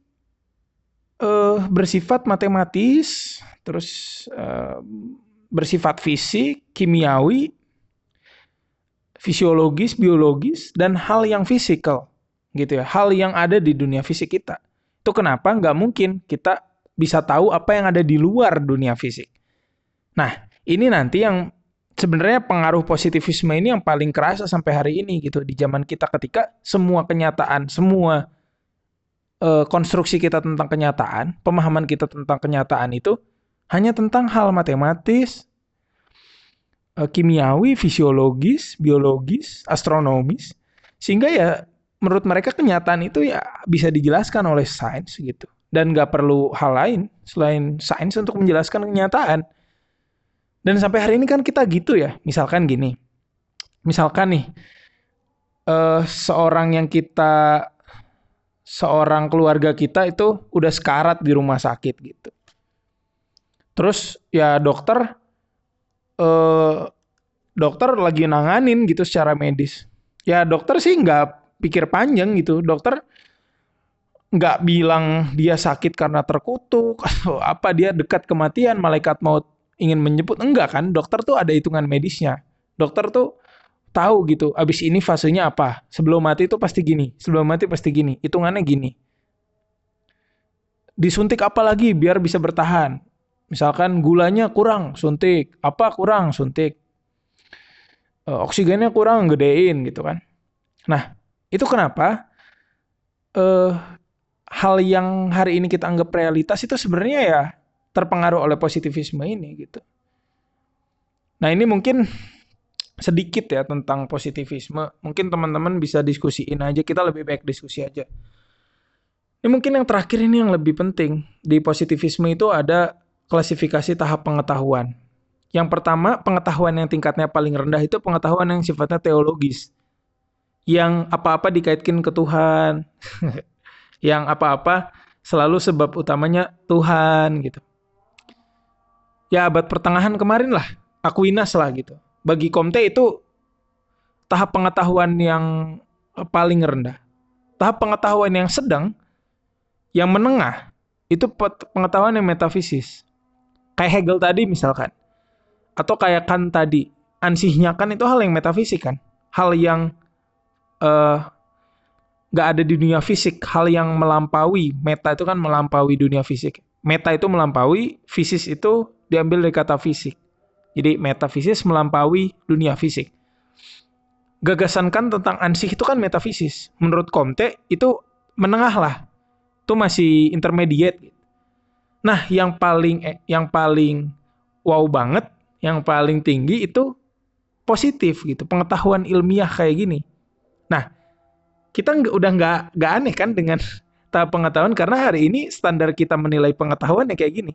uh, bersifat matematis, terus uh, bersifat fisik, kimiawi, fisiologis, biologis, dan hal yang fisikal gitu ya, hal yang ada di dunia fisik kita. Itu kenapa nggak mungkin kita bisa tahu apa yang ada di luar dunia fisik. Nah, ini nanti yang sebenarnya pengaruh positivisme ini yang paling kerasa sampai hari ini gitu di zaman kita ketika semua kenyataan, semua uh, konstruksi kita tentang kenyataan, pemahaman kita tentang kenyataan itu hanya tentang hal matematis, uh, kimiawi, fisiologis, biologis, astronomis, sehingga ya menurut mereka kenyataan itu ya bisa dijelaskan oleh sains gitu. Dan nggak perlu hal lain selain sains untuk menjelaskan kenyataan. Dan sampai hari ini kan kita gitu ya. Misalkan gini. Misalkan nih uh, seorang yang kita seorang keluarga kita itu udah sekarat di rumah sakit gitu. Terus ya dokter uh, dokter lagi nanganin gitu secara medis. Ya dokter sih nggak pikir panjang gitu. Dokter nggak bilang dia sakit karena terkutuk atau apa dia dekat kematian malaikat maut ingin menyebut enggak kan dokter tuh ada hitungan medisnya. Dokter tuh tahu gitu abis ini fasenya apa sebelum mati itu pasti gini sebelum mati pasti gini hitungannya gini disuntik apa lagi biar bisa bertahan Misalkan gulanya kurang, suntik. Apa kurang, suntik. Uh, oksigennya kurang, gedein gitu kan. Nah, itu kenapa uh, hal yang hari ini kita anggap realitas itu sebenarnya ya terpengaruh oleh positivisme ini gitu. Nah, ini mungkin sedikit ya tentang positivisme. Mungkin teman-teman bisa diskusiin aja, kita lebih baik diskusi aja. Ini mungkin yang terakhir ini yang lebih penting. Di positivisme itu ada klasifikasi tahap pengetahuan. Yang pertama, pengetahuan yang tingkatnya paling rendah itu pengetahuan yang sifatnya teologis. Yang apa-apa dikaitkan ke Tuhan. yang apa-apa selalu sebab utamanya Tuhan gitu. Ya abad pertengahan kemarin lah, Aquinas lah gitu bagi Komte itu tahap pengetahuan yang paling rendah. Tahap pengetahuan yang sedang, yang menengah, itu pengetahuan yang metafisis. Kayak Hegel tadi misalkan. Atau kayak Kant tadi. Ansihnya kan itu hal yang metafisik kan. Hal yang uh, gak ada di dunia fisik. Hal yang melampaui. Meta itu kan melampaui dunia fisik. Meta itu melampaui, fisis itu diambil dari kata fisik. Jadi metafisis melampaui dunia fisik. Gagasan kan tentang ansih itu kan metafisis. Menurut Comte itu menengah lah. Itu masih intermediate. Nah, yang paling eh, yang paling wow banget, yang paling tinggi itu positif gitu, pengetahuan ilmiah kayak gini. Nah, kita udah nggak nggak aneh kan dengan tahap pengetahuan karena hari ini standar kita menilai pengetahuan ya kayak gini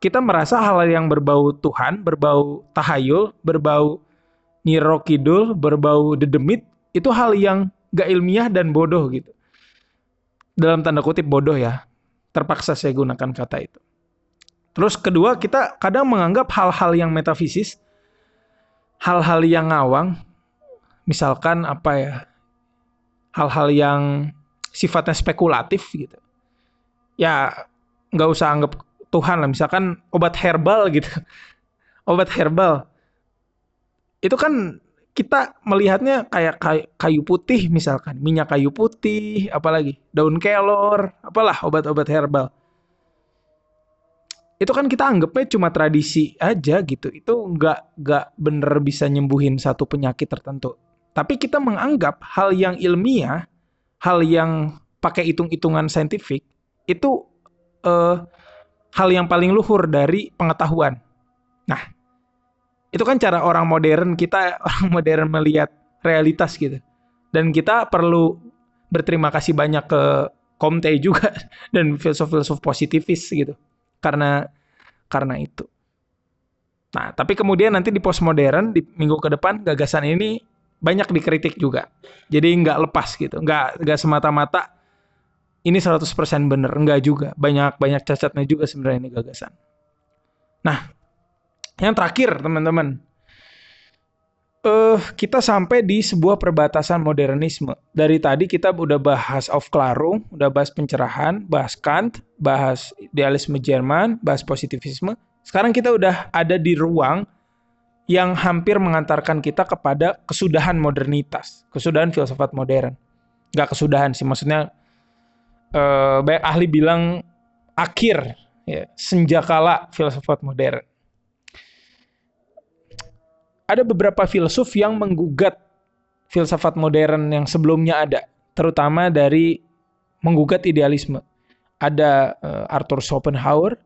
kita merasa hal yang berbau Tuhan, berbau tahayul, berbau nyirokidul, berbau dedemit, itu hal yang gak ilmiah dan bodoh gitu. Dalam tanda kutip bodoh ya. Terpaksa saya gunakan kata itu. Terus kedua, kita kadang menganggap hal-hal yang metafisis, hal-hal yang ngawang, misalkan apa ya, hal-hal yang sifatnya spekulatif gitu. Ya, nggak usah anggap Tuhan lah. Misalkan obat herbal gitu. Obat herbal. Itu kan kita melihatnya kayak kayu putih misalkan. Minyak kayu putih apalagi. Daun kelor apalah obat-obat herbal. Itu kan kita anggapnya cuma tradisi aja gitu. Itu nggak nggak bener bisa nyembuhin satu penyakit tertentu. Tapi kita menganggap hal yang ilmiah hal yang pakai hitung-hitungan saintifik itu uh, hal yang paling luhur dari pengetahuan. Nah, itu kan cara orang modern kita orang modern melihat realitas gitu. Dan kita perlu berterima kasih banyak ke Comte juga dan filsuf-filsuf positivis gitu. Karena karena itu. Nah, tapi kemudian nanti di postmodern di minggu ke depan gagasan ini banyak dikritik juga. Jadi nggak lepas gitu, nggak nggak semata-mata ini 100% benar, enggak juga. Banyak banyak cacatnya juga sebenarnya ini gagasan. Nah, yang terakhir teman-teman. Uh, kita sampai di sebuah perbatasan modernisme. Dari tadi kita udah bahas of Klarung, udah bahas pencerahan, bahas Kant, bahas idealisme Jerman, bahas positivisme. Sekarang kita udah ada di ruang yang hampir mengantarkan kita kepada kesudahan modernitas, kesudahan filsafat modern. Gak kesudahan sih, maksudnya uh, banyak ahli bilang akhir ya, senjakala filsafat modern. Ada beberapa filsuf yang menggugat filsafat modern yang sebelumnya ada, terutama dari menggugat idealisme. Ada uh, Arthur Schopenhauer,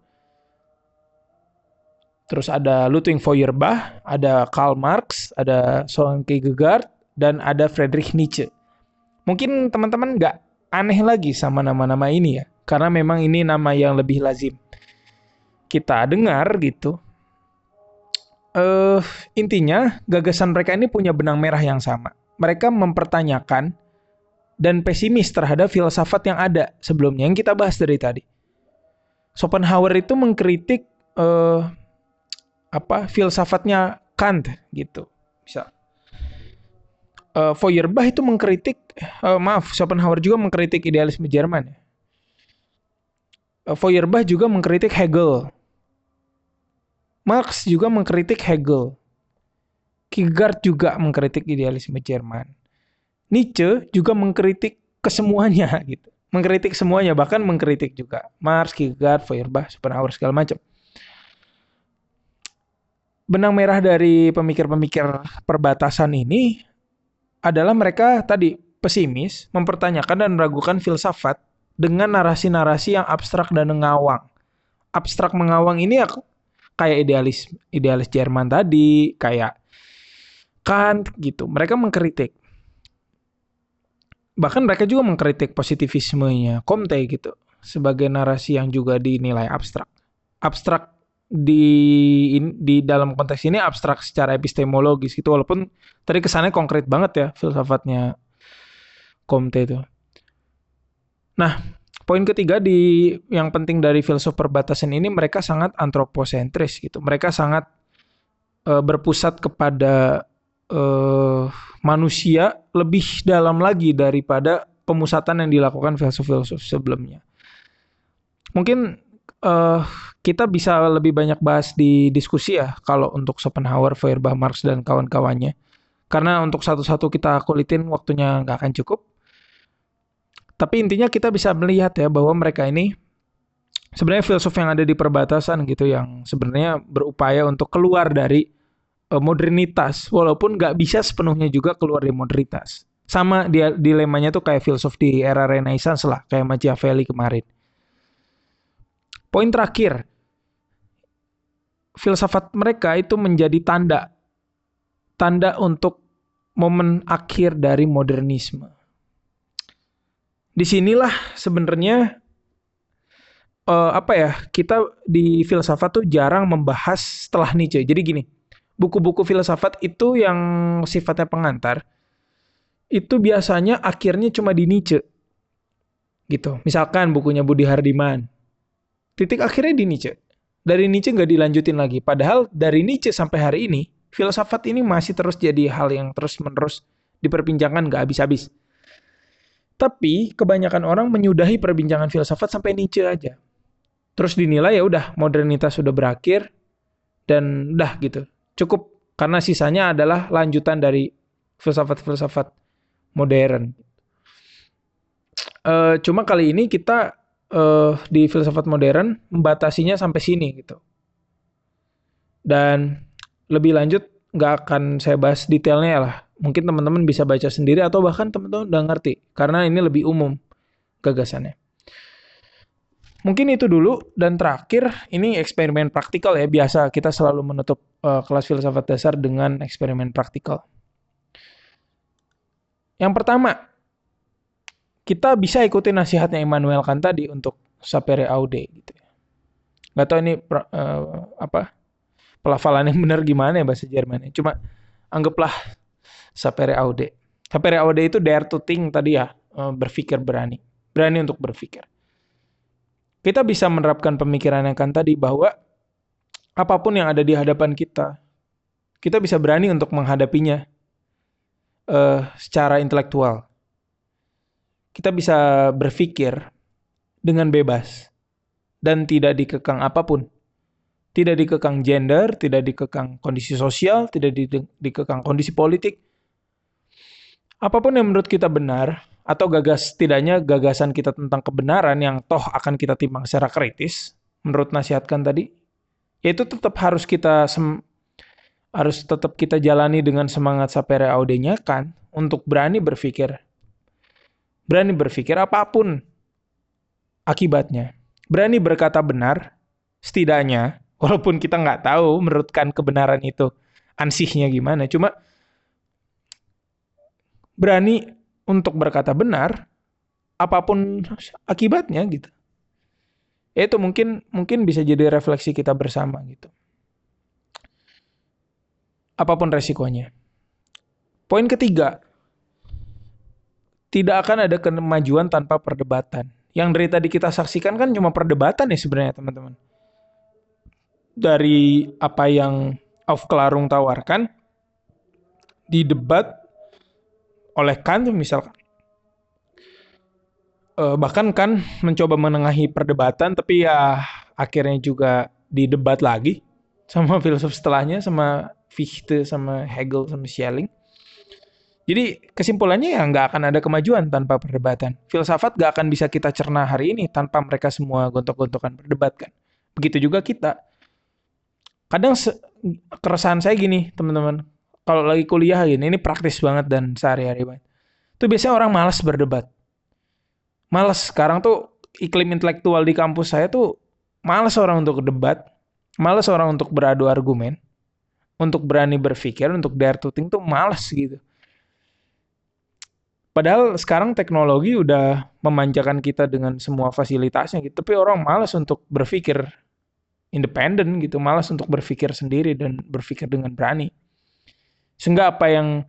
terus ada Ludwig Feuerbach, ada Karl Marx, ada Soren Kierkegaard, dan ada Friedrich Nietzsche. Mungkin teman-teman nggak aneh lagi sama nama-nama ini ya. Karena memang ini nama yang lebih lazim. Kita dengar gitu. Uh, intinya gagasan mereka ini punya benang merah yang sama. Mereka mempertanyakan dan pesimis terhadap filsafat yang ada sebelumnya yang kita bahas dari tadi. Schopenhauer itu mengkritik uh, apa filsafatnya Kant gitu. Bisa uh, Feuerbach itu mengkritik, uh, maaf, Schopenhauer juga mengkritik idealisme Jerman. Uh, Feuerbach juga mengkritik Hegel. Marx juga mengkritik Hegel. Kierkegaard juga mengkritik idealisme Jerman. Nietzsche juga mengkritik kesemuanya gitu. Mengkritik semuanya, bahkan mengkritik juga Marx, Kierkegaard, Feuerbach, Schopenhauer segala macam. benang merah dari pemikir-pemikir perbatasan ini adalah mereka tadi pesimis, mempertanyakan dan meragukan filsafat dengan narasi-narasi yang abstrak dan mengawang. Abstrak mengawang ini ya kayak idealis idealis Jerman tadi, kayak Kant gitu. Mereka mengkritik. Bahkan mereka juga mengkritik positivismenya Comte gitu sebagai narasi yang juga dinilai abstrak. Abstrak di in, di dalam konteks ini abstrak secara epistemologis gitu walaupun tadi kesannya konkret banget ya filsafatnya Comte itu. Nah, poin ketiga di yang penting dari filsuf perbatasan ini mereka sangat antroposentris gitu. Mereka sangat uh, berpusat kepada uh, manusia lebih dalam lagi daripada pemusatan yang dilakukan filsuf-filsuf sebelumnya. Mungkin uh, kita bisa lebih banyak bahas di diskusi ya kalau untuk Schopenhauer, Feuerbach, Marx dan kawan-kawannya. Karena untuk satu-satu kita kulitin waktunya nggak akan cukup. Tapi intinya kita bisa melihat ya bahwa mereka ini sebenarnya filsuf yang ada di perbatasan gitu yang sebenarnya berupaya untuk keluar dari uh, modernitas walaupun nggak bisa sepenuhnya juga keluar dari modernitas. Sama dia dilemanya tuh kayak filsuf di era Renaissance lah, kayak Machiavelli kemarin. Poin terakhir, filsafat mereka itu menjadi tanda tanda untuk momen akhir dari modernisme. Di sinilah sebenarnya uh, apa ya kita di filsafat tuh jarang membahas setelah Nietzsche. Jadi gini, buku-buku filsafat itu yang sifatnya pengantar itu biasanya akhirnya cuma di Nietzsche. Gitu. Misalkan bukunya Budi Hardiman. Titik akhirnya di Nietzsche dari Nietzsche nggak dilanjutin lagi. Padahal dari Nietzsche sampai hari ini, filsafat ini masih terus jadi hal yang terus-menerus diperbincangkan nggak habis-habis. Tapi kebanyakan orang menyudahi perbincangan filsafat sampai Nietzsche aja. Terus dinilai ya udah modernitas sudah berakhir dan udah gitu. Cukup karena sisanya adalah lanjutan dari filsafat-filsafat modern. Uh, cuma kali ini kita uh, di filsafat modern membatasinya sampai sini gitu. Dan lebih lanjut nggak akan saya bahas detailnya lah. Mungkin teman-teman bisa baca sendiri atau bahkan teman-teman udah ngerti karena ini lebih umum gagasannya. Mungkin itu dulu dan terakhir ini eksperimen praktikal ya biasa kita selalu menutup uh, kelas filsafat dasar dengan eksperimen praktikal. Yang pertama, kita bisa ikuti nasihatnya Immanuel Kant tadi untuk sapere aude gitu ya. Gak tau ini uh, apa pelafalannya benar gimana ya bahasa Jermannya. Cuma anggaplah sapere aude. Sapere aude itu dare to think tadi ya, uh, berpikir berani. Berani untuk berpikir. Kita bisa menerapkan pemikiran yang kan tadi bahwa apa pun yang ada di hadapan kita, kita bisa berani untuk menghadapinya uh, secara intelektual kita bisa berpikir dengan bebas dan tidak dikekang apa pun. Tidak dikekang gender, tidak dikekang kondisi sosial, tidak dikekang kondisi politik. Apa pun yang menurut kita benar atau gagas tidaknya gagasan kita tentang kebenaran yang toh akan kita timbang secara kritis menurut nasihatkan tadi, yaitu tetap harus kita harus tetap kita jalani dengan semangat sapere audenya kan untuk berani berpikir berani berpikir apa pun akibatnya. Berani berkata benar, setidaknya, walaupun kita nggak tahu menurutkan kebenaran itu ansihnya gimana, cuma berani untuk berkata benar, apa pun akibatnya gitu. Itu mungkin mungkin bisa jadi refleksi kita bersama gitu. Apa pun resikonya. Poin ketiga, tidak akan ada kemajuan tanpa perdebatan. Yang dari tadi kita saksikan kan cuma perdebatan ya sebenarnya teman-teman. Dari apa yang Auf Klarung tawarkan di debat oleh Kant misalkan. Uh, bahkan kan mencoba menengahi perdebatan tapi ya akhirnya juga didebat lagi sama filsuf setelahnya sama Fichte sama Hegel sama Schelling jadi kesimpulannya ya nggak akan ada kemajuan tanpa perdebatan. Filsafat nggak akan bisa kita cerna hari ini tanpa mereka semua gontok-gontokan berdebat kan. Begitu juga kita. kadang keresahan saya gini teman-teman kalau lagi kuliah gini ini praktis banget dan sehari-hari banget itu biasanya orang malas berdebat malas sekarang tuh iklim intelektual di kampus saya tuh malas orang untuk debat malas orang untuk beradu argumen untuk berani berpikir untuk dare to think tuh malas gitu Padahal sekarang teknologi udah memanjakan kita dengan semua fasilitasnya gitu, tapi orang malas untuk berpikir independen gitu, malas untuk berpikir sendiri dan berpikir dengan berani. Sehingga apa yang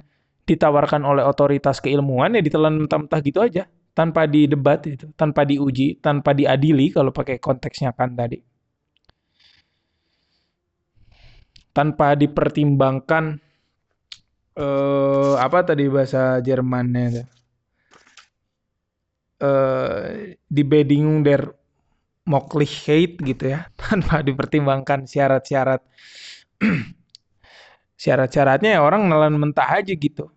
ditawarkan oleh otoritas keilmuan ya ditelan mentah-mentah gitu aja, tanpa didebat itu, tanpa diuji, tanpa diadili kalau pakai konteksnya kan tadi. Tanpa dipertimbangkan eh, apa tadi bahasa Jermannya Eh, di Bedingung der Möglichkeit gitu ya tanpa dipertimbangkan syarat-syarat. Syarat-syaratnya ya orang nelan mentah aja gitu.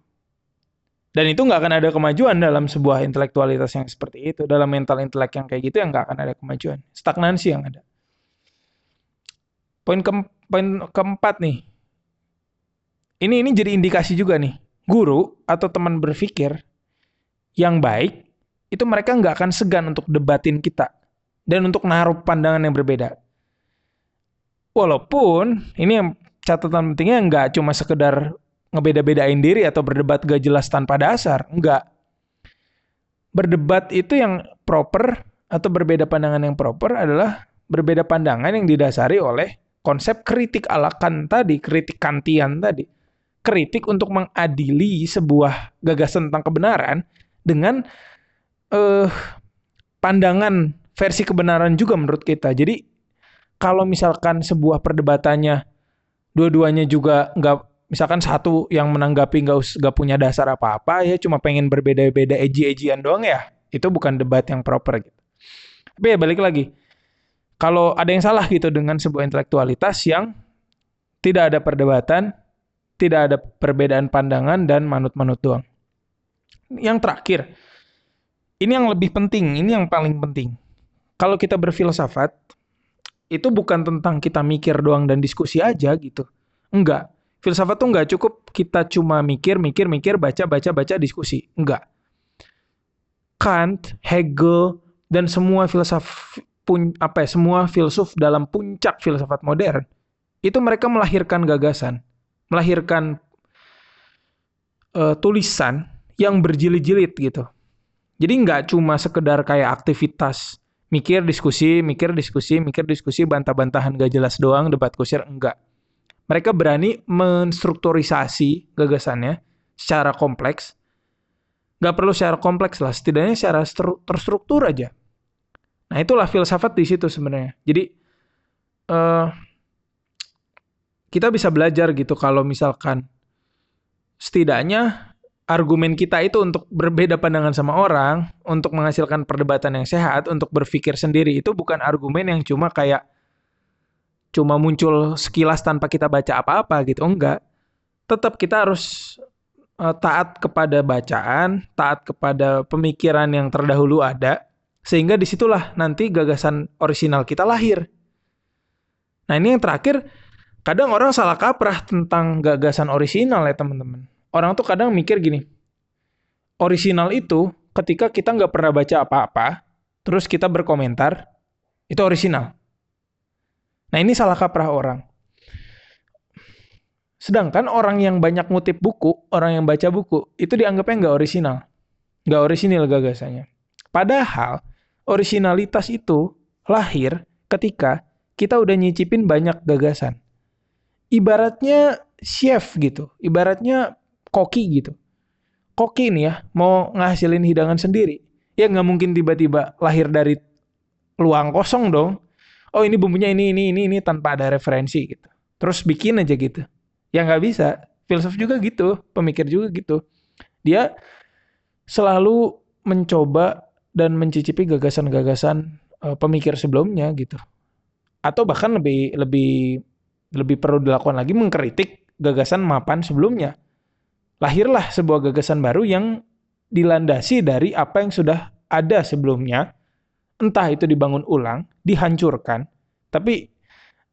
Dan itu nggak akan ada kemajuan dalam sebuah intelektualitas yang seperti itu dalam mental intelek yang kayak gitu yang nggak akan ada kemajuan. Stagnansi yang ada. Poin ke poin keempat nih. Ini ini jadi indikasi juga nih. Guru atau teman berpikir yang baik itu mereka nggak akan segan untuk debatin kita dan untuk naruh pandangan yang berbeda. Walaupun ini yang catatan pentingnya nggak cuma sekedar ngebeda-bedain diri atau berdebat gak jelas tanpa dasar, enggak. Berdebat itu yang proper atau berbeda pandangan yang proper adalah berbeda pandangan yang didasari oleh konsep kritik ala Kant tadi, kritik Kantian tadi. Kritik untuk mengadili sebuah gagasan tentang kebenaran dengan uh, pandangan versi kebenaran juga menurut kita. Jadi kalau misalkan sebuah perdebatannya dua-duanya juga nggak misalkan satu yang menanggapi nggak nggak punya dasar apa-apa ya cuma pengen berbeda-beda eji-ejian doang ya itu bukan debat yang proper gitu. Tapi ya balik lagi kalau ada yang salah gitu dengan sebuah intelektualitas yang tidak ada perdebatan, tidak ada perbedaan pandangan dan manut-manut doang. Yang terakhir, ini yang lebih penting, ini yang paling penting. Kalau kita berfilsafat, itu bukan tentang kita mikir doang dan diskusi aja gitu. Enggak. Filsafat tuh enggak cukup kita cuma mikir, mikir, mikir, baca, baca, baca, diskusi. Enggak. Kant, Hegel, dan semua filsaf pun apa ya, semua filsuf dalam puncak filsafat modern itu mereka melahirkan gagasan, melahirkan uh, tulisan yang berjilid-jilid gitu. Jadi nggak cuma sekedar kayak aktivitas mikir diskusi, mikir diskusi, mikir diskusi, bantah-bantahan gak jelas doang, debat kusir, enggak. Mereka berani menstrukturisasi gagasannya secara kompleks. Gak perlu secara kompleks lah, setidaknya secara terstruktur aja. Nah itulah filsafat di situ sebenarnya. Jadi uh, kita bisa belajar gitu kalau misalkan setidaknya argumen kita itu untuk berbeda pandangan sama orang, untuk menghasilkan perdebatan yang sehat, untuk berpikir sendiri itu bukan argumen yang cuma kayak cuma muncul sekilas tanpa kita baca apa-apa gitu. Enggak. Tetap kita harus uh, taat kepada bacaan, taat kepada pemikiran yang terdahulu ada, sehingga di situlah nanti gagasan orisinal kita lahir. Nah ini yang terakhir, kadang orang salah kaprah tentang gagasan orisinal ya teman-teman orang tuh kadang mikir gini, original itu ketika kita nggak pernah baca apa-apa, terus kita berkomentar, itu original. Nah ini salah kaprah orang. Sedangkan orang yang banyak ngutip buku, orang yang baca buku, itu dianggapnya nggak original. Nggak original gagasannya. Padahal, originalitas itu lahir ketika kita udah nyicipin banyak gagasan. Ibaratnya chef gitu. Ibaratnya koki gitu. Koki nih ya, mau ngasilin hidangan sendiri. Ya nggak mungkin tiba-tiba lahir dari luang kosong dong. Oh ini bumbunya ini, ini, ini, ini tanpa ada referensi gitu. Terus bikin aja gitu. Ya nggak bisa. Filsuf juga gitu, pemikir juga gitu. Dia selalu mencoba dan mencicipi gagasan-gagasan uh, pemikir sebelumnya gitu. Atau bahkan lebih lebih lebih perlu dilakukan lagi mengkritik gagasan mapan sebelumnya lahirlah sebuah gagasan baru yang dilandasi dari apa yang sudah ada sebelumnya, entah itu dibangun ulang, dihancurkan, tapi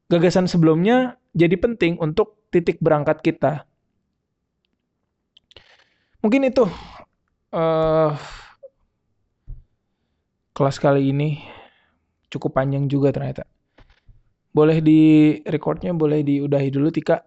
gagasan sebelumnya jadi penting untuk titik berangkat kita. Mungkin itu uh, kelas kali ini cukup panjang juga ternyata. Boleh di recordnya, boleh diudahi dulu Tika.